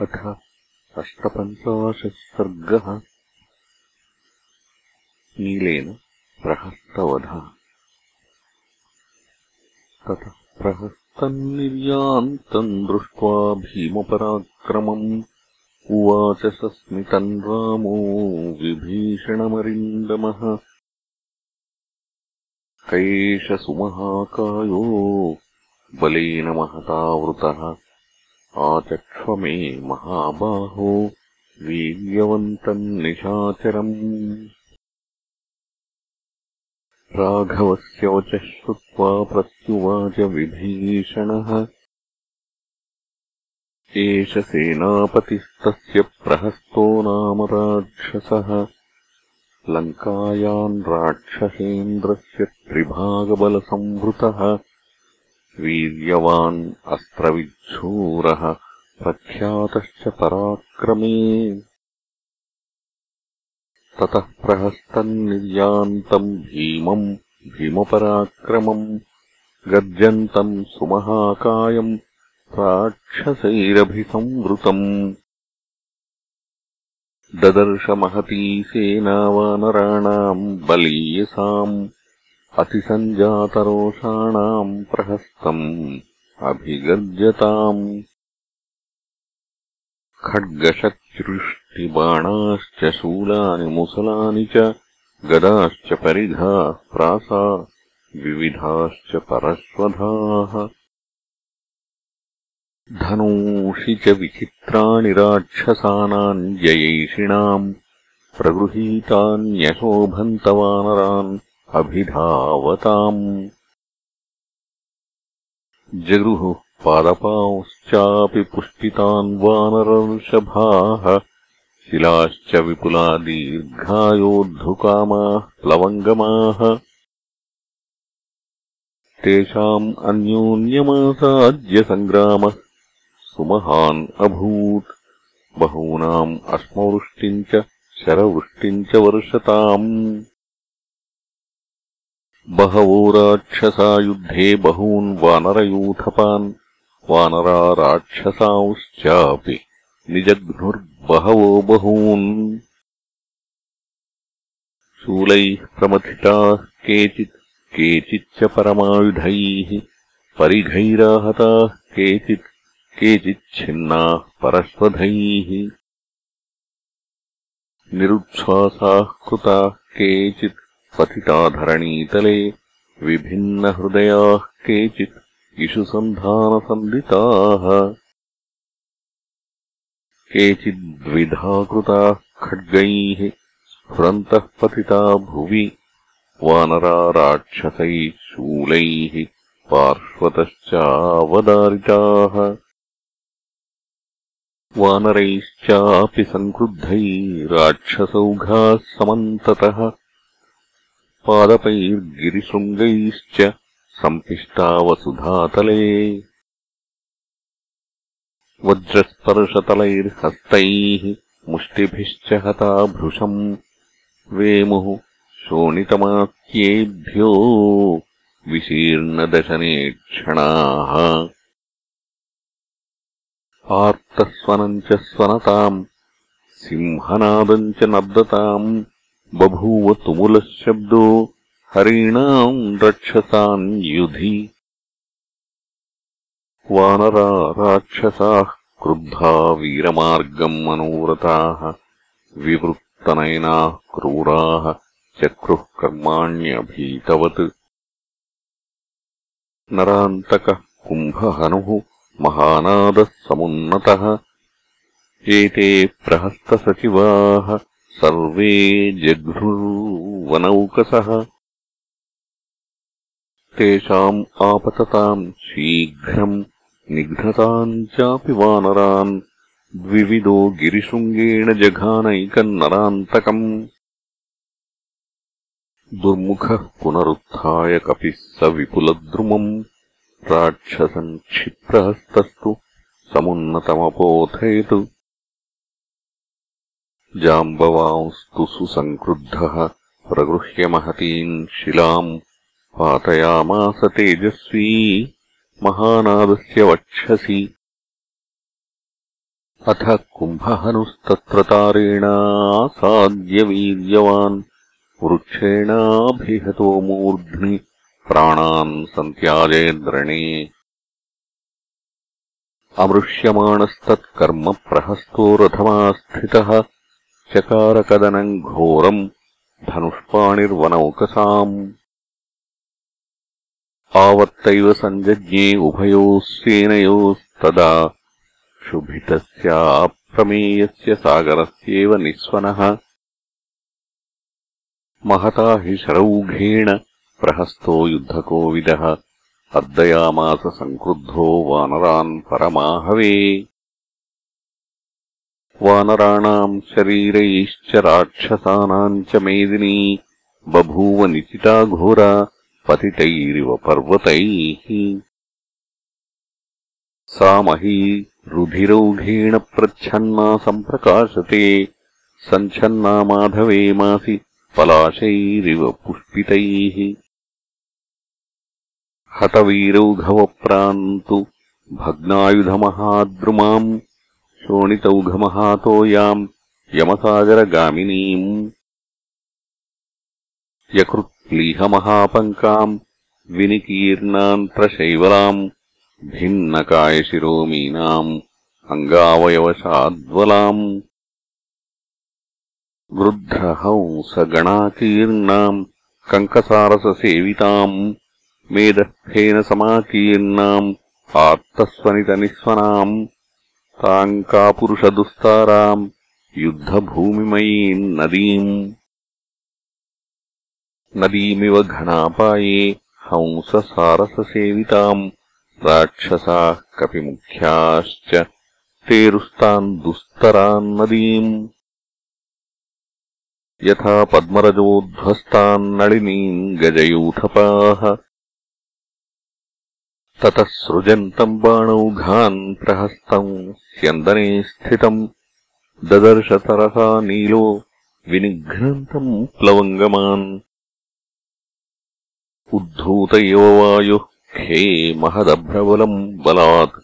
अथ अष्टपञ्चाशः सर्गः नीलेन प्रहस्तवधः। ततः प्रहस्तन्निर्यान्तम् दृष्ट्वा भीमपराक्रमम् उवाच सस्मितम् रामो विभीषणमरिन्दमः। कैष सुमहाकायो बलेन महतावृतः आचक्ष्वमे महाबाहो वीर्यवन्तम् निशाचरम्। राघवस्य वचः श्रुत्वा प्रत्युवाच विभीषणः। एष सेनापतिस्तस्य प्रहस्तो नाम राक्षसः। लङ्कायाम् राक्षसेन्द्रस्य त्रिभागबलसंवृतः वीर्यवान् अस्त्रविच्छूरः प्रख्यातश्च पराक्रमे। ततः प्रहस्तम् निर्यान्तम् भीमम् भीमपराक्रमम् गर्जन्तम् सुमहाकायम् राक्षसैरभिसंवृतम्। ददर्शमहती सेनावानराणाम् बलीयसाम् अतिसञ्जातरोषाणाम् प्रहस्तम् अभिगर्जताम् खड्गशक्तिवृष्टिबाणाश्च शूलानि मुसलानि च गदाश्च परिघा प्रासा विविधाश्च परश्वधाः धनूषि च विचित्राणि राक्षसानाम् जयैषिणाम् प्रगृहीतान्यशोभन्तवानरान् अभिधावताम्। जगृहुः पादपांश्चापि पुष्पितान् वानरर्षभाः शिलाश्च विपुला दीर्घायोद्धुकामाः प्लवङ्गमाः। तेषाम् अन्योन्यमासाद्यसङ्ग्रामः सुमहान् अभूत्। बहूनाम् अश्मवृष्टिम् च शरवृष्टिम् च वर्षताम् बहवो राक्षसा युद्धे बहून् वानरयूथपान्। वानरा राक्षसांश्चापि निजघ्नुर्बहवो बहून्। शूलैः प्रमथिताः केचित् केचिच्च परमायुधैः। परिघैराहताः केचित् केचिच्छिन्नाः परश्वधैः निरुच्छ्वासाः कृताः केचित् पतिताधरणीतले विभिन्नहृदयाः केचित् इषुसन्धानसन्दिताः केचिद्विधाकृताः खड्गैः स्फुरन्तः पतिता भुवि वानरा राक्षसैः शूलैः पार्श्वतश्चावदारिताः। वानरैश्चापि सङ्क्रुद्धै राक्षसौघाः समन्ततः पादपैर्गिरिशृङ्गैश्च सम्पिष्टावसुधातले वज्रस्पर्शतलैर्हस्तैः मुष्टिभिश्च हता भृशम्। वेमुः शोणितमात्येभ्यो विशीर्णदशने क्षणाः आर्तस्वनम् च स्वनताम् सिंहनादम् च नर्दताम् बभूव तुमुलः शब्दो हरीणाम् रक्षसान् युधि। वानरा राक्षसाः क्रुद्धा वीरमार्गम् मनोरथाः विवृत्तनयनाः क्रूराः चक्रुः कर्माण्यभीतवत्। नरान्तकः कुम्भहनुः महानादः समुन्नतः एते प्रहस्तसचिवाः सर्वे जघ्नुर्वनौकसः तेषाम् आपतताम् शीघ्रम् निघ्नताम् चापि वानरान् द्विविदो गिरिशृङ्गेण जघानैकम् नरान्तकम् दुर्मुखः पुनरुत्थाय कपिः स विपुलद्रुमम् राक्षसम् क्षिप्रहस्तस्तु समुन्नतमपोथयत् जाम्बवांस्तु सुसङ्क्रुद्धः प्रगृह्य महतीम् शिलाम् पातयामास तेजस्वी महानादस्य वक्षसि। अथ कुम्भहनुस्तत्र तारेणासाद्यवीर्यवान् वृक्षेणाभिहतो मूर्ध्नि प्राणान् सन्त्याजेद्रणे अमृष्यमाणस्तत्कर्म प्रहस्तो रथमास्थितः चकारकदनम् घोरम् धनुष्पाणिर्वनौकसाम्। आवर्तैव सञ्जज्ञे उभयोः सेनयोस्तदा शुभितस्याप्रमेयस्य सागरस्येव निःस्वनः। महता हि शरौघेण प्रहस्तो युद्धकोविदः। अर्दयामास सङ्क्रुद्धो वानरान् परमाहवे वानराणाम् शरीरैश्च राक्षसानाम् च मेदिनी बभूव निचिता घोरा पतितैरिव पर्वतैः। सा मही रुधिरौघेण प्रच्छन्ना सम्प्रकाशते सञ्छन्ना माधवे मासि पलाशैरिव पुष्पितैः। हतवीरौघवप्रान्तु भग्नायुधमहाद्रुमाम् शोणितौघमहातोयाम् यमसागरगामिनीम् यकृत्लीहमहापङ्काम् विनिकीर्णान्तरशैवलाम् भिन्नकायशिरोमीनाम् अङ्गावयवशाद्वलाम् गृध्रहंसगणाकीर्णाम् कङ्कसारससेविताम् मेदःफेन समाकीर्णाम् आत्तस्वनितनिःस्वनाम् ताम् कापुरुषदुस्ताराम् युद्धभूमिमयीम् नदीम्। नदीमिव घनापाये हंससारससेविताम् राक्षसाः कपिमुख्याश्च तेरुस्ताम् दुस्तराम् नदीम्। यथा पद्मरजोध्वस्तान्नळिनीम् गजयूथपाः ततः सृजन्तम् बाणौघान् प्रहस्तम् स्यन्दने स्थितम् ददर्शतरसा नीलो विनिघ्नन्तम् प्लवङ्गमान् उद्धूत इव वायुः खे महदभ्रबलम् बलात्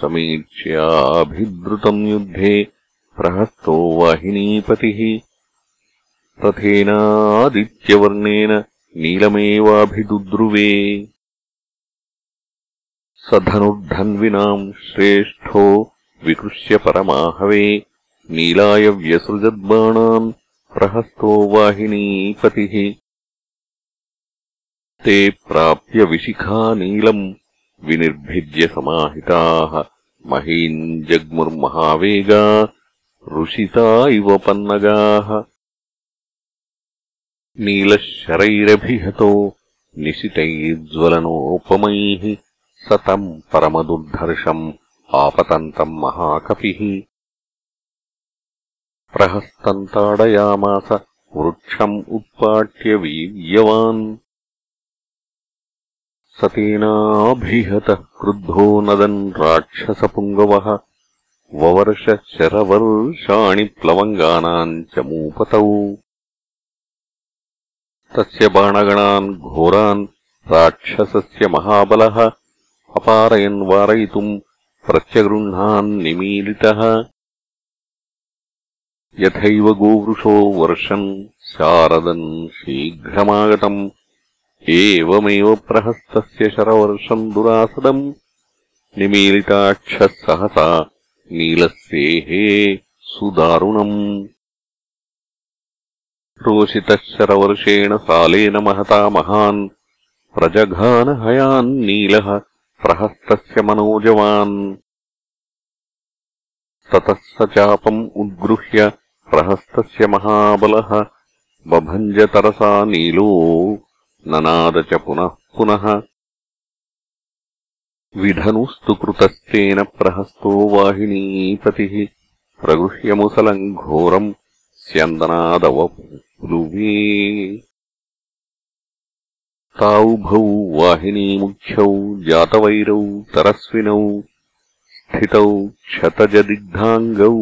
समीक्ष्याभिद्रुतम् युद्धे प्रहस्तो वाहिनीपतिः रथेनादित्यवर्णेन नीलमेवाभिदुद्रुवे स धनुर्धन्विनाम् श्रेष्ठो विकृष्य परमाहवे। नीलाय व्यसृजद्बाणान् प्रहस्तो वाहिनीपतिः। ते प्राप्य विशिखा नीलम् विनिर्भिद्य समाहिताः। महीम् जग्मुर्महावेगा ऋषिता इव पन्नगाः। नीलशरैरभिहतो निशितैज्ज्वलनोपमैः स तम् परमदुर्धर्षम् आपतन्तम् महाकपिः। प्रहस्तम् ताडयामास वृक्षम् उत्पाट्य वीर्यवान्। स तेनाभिहतः क्रुद्धो नदन् राक्षसपुङ्गवः। ववर्षशरवर्षाणि प्लवङ्गानाम् च मूपतौ। तस्य बाणगणान् घोरान् राक्षसस्य महाबलः अपारयन् वारयितुम् प्रत्यगृह्णान्निमीलितः यथैव गोवृषो वर्षन् शारदन् शीघ्रमागतम्। एवमेव प्रहस्तस्य शरवर्षम् दुरासदम्। निमीलिताक्षः सहसा नीलस्येहे सुदारुणम्। रोषितः शरवर्षेण सालेन महता महान्। प्रजघानहयान्नीलः प्रहस्तस्य मनोजवान्। ततः स चापम् उद्गृह्य प्रहस्तस्य महाबलः बभञ्जतरसा नीलो ननाद च पुनः पुनः। विधनुस्तु कृतस्तेन प्रहस्तो वाहिनीपतिः प्रगृह्यमुसलम् घोरम् स्यन्दनादवपु ताउभौ वाहिनीमुख्यौ जातवैरौ तरस्विनौ स्थितौ क्षतजदिग्धाङ्गौ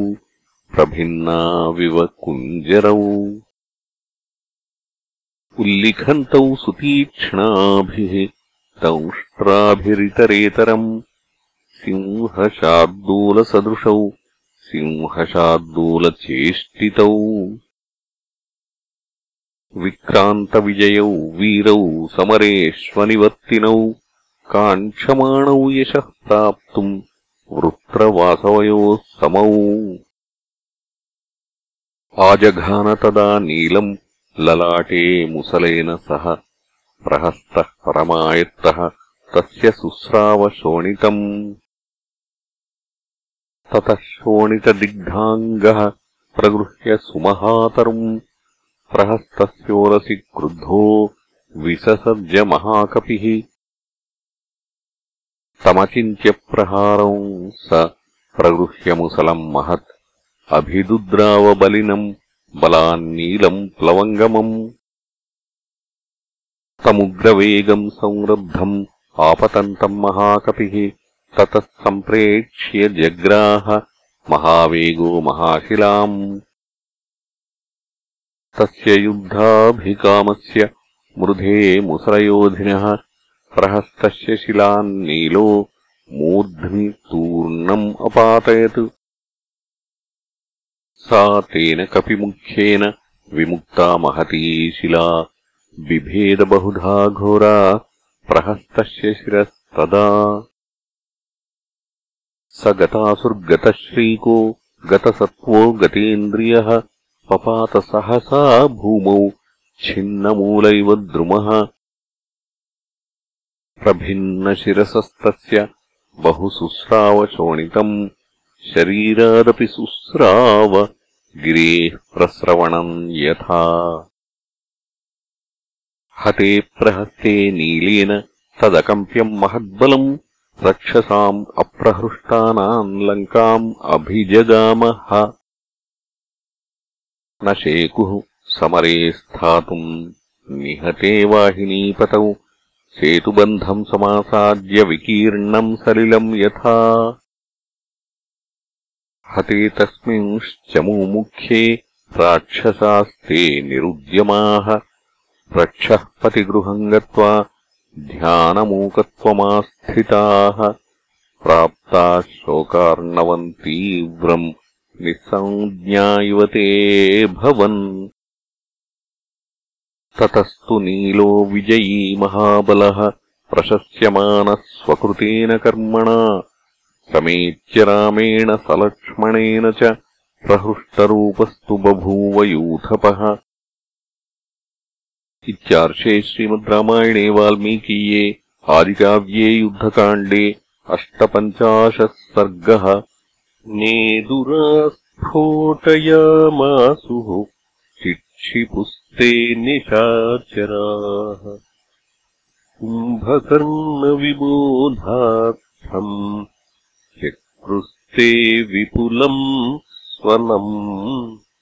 प्रभिन्नाविव कुञ्जरौ। उल्लिखन्तौ सुतीक्ष्णाभिः दंष्ट्राभिरितरेतरम् सिंहशार्दूलसदृशौ सिंहशार्दूलचेष्टितौ विक्रान्तविजयौ वीरौ समरेष्वनिवर्तिनौ काङ्क्षमाणौ यशः प्राप्तुम् वृत्रवासवयोः समौ आजघान तदा नीलम् ललाटे मुसलेन सह प्रहस्तः परमायत्तः तस्य शुश्रावशोणितम् ततः शोणितदिग्धाङ्गः प्रगृह्य सुमहातरुम् प्रहस्तस्योरसि क्रुद्धो विससर्जमहाकपिः तमचिन्त्यप्रहारौ स प्रगृह्यमुसलम् महत् अभिदुद्रावबलिनम् बलान्नीलम् प्लवङ्गमम् तमुग्रवेगम् संरब्धम् आपतन्तम् महाकपिः ततः सम्प्रेक्ष्य जग्राह महावेगो महाशिलाम् तस्य युद्धाभिकामस्य मृधे मुसलयोधिनः प्रहस्तस्य शिलान्नीलो मूर्ध्नि तूर्णम् अपातयत्। सा तेन कपिमुख्येन विमुक्ता महती शिला। बिभेदबहुधा घोरा प्रहस्तस्य शिरस्तदा। स गतासुर्गतश्रीको गतसत्त्वो गतेन्द्रियः पपातसहसा भूमौ छिन्नमूलैव द्रुमः। प्रभिन्नशिरसस्तस्य बहुशुस्रावशोणितम् शरीरादपि शुस्राव गिरेः प्रस्रवणम् यथा। हते प्रहस्ते नीलेन तदकम्प्यम् महद्बलम् रक्षसाम् अप्रहृष्टानाम् लङ्काम् अभिजगामः न शेकुः समरे स्थातुम् निहते वाहिनीपतौ सेतुबन्धम् समासाद्य विकीर्णम् सलिलम् यथा। हते तस्मिंश्चमूमुख्ये राक्षसास्ते निरुद्यमाः। रक्षः पतिगृहम् गत्वा ध्यानमूकत्वमास्थिताः। प्राप्ताः शोकार्णवम् तीव्रम् निःसञ्ज्ञा इव ते भवन्। ततस्तु नीलो विजयी महाबलः प्रशस्यमानः स्वकृतेन कर्मणा समेत्य रामेण सलक्ष्मणेन च प्रहृष्टरूपस्तु बभूव यूथपः इत्यार्षे श्रीमद् रामायणे वाल्मीकीये आदिकाव्ये युद्धकाण्डे अष्टपञ्चाशः सर्गः नेदुरास्फोटयामासुः चिक्षिपुस्ते निशाचराः। कुम्भकर्णविबोधार्थम् चक्रुस्ते विपुलम् स्वनम्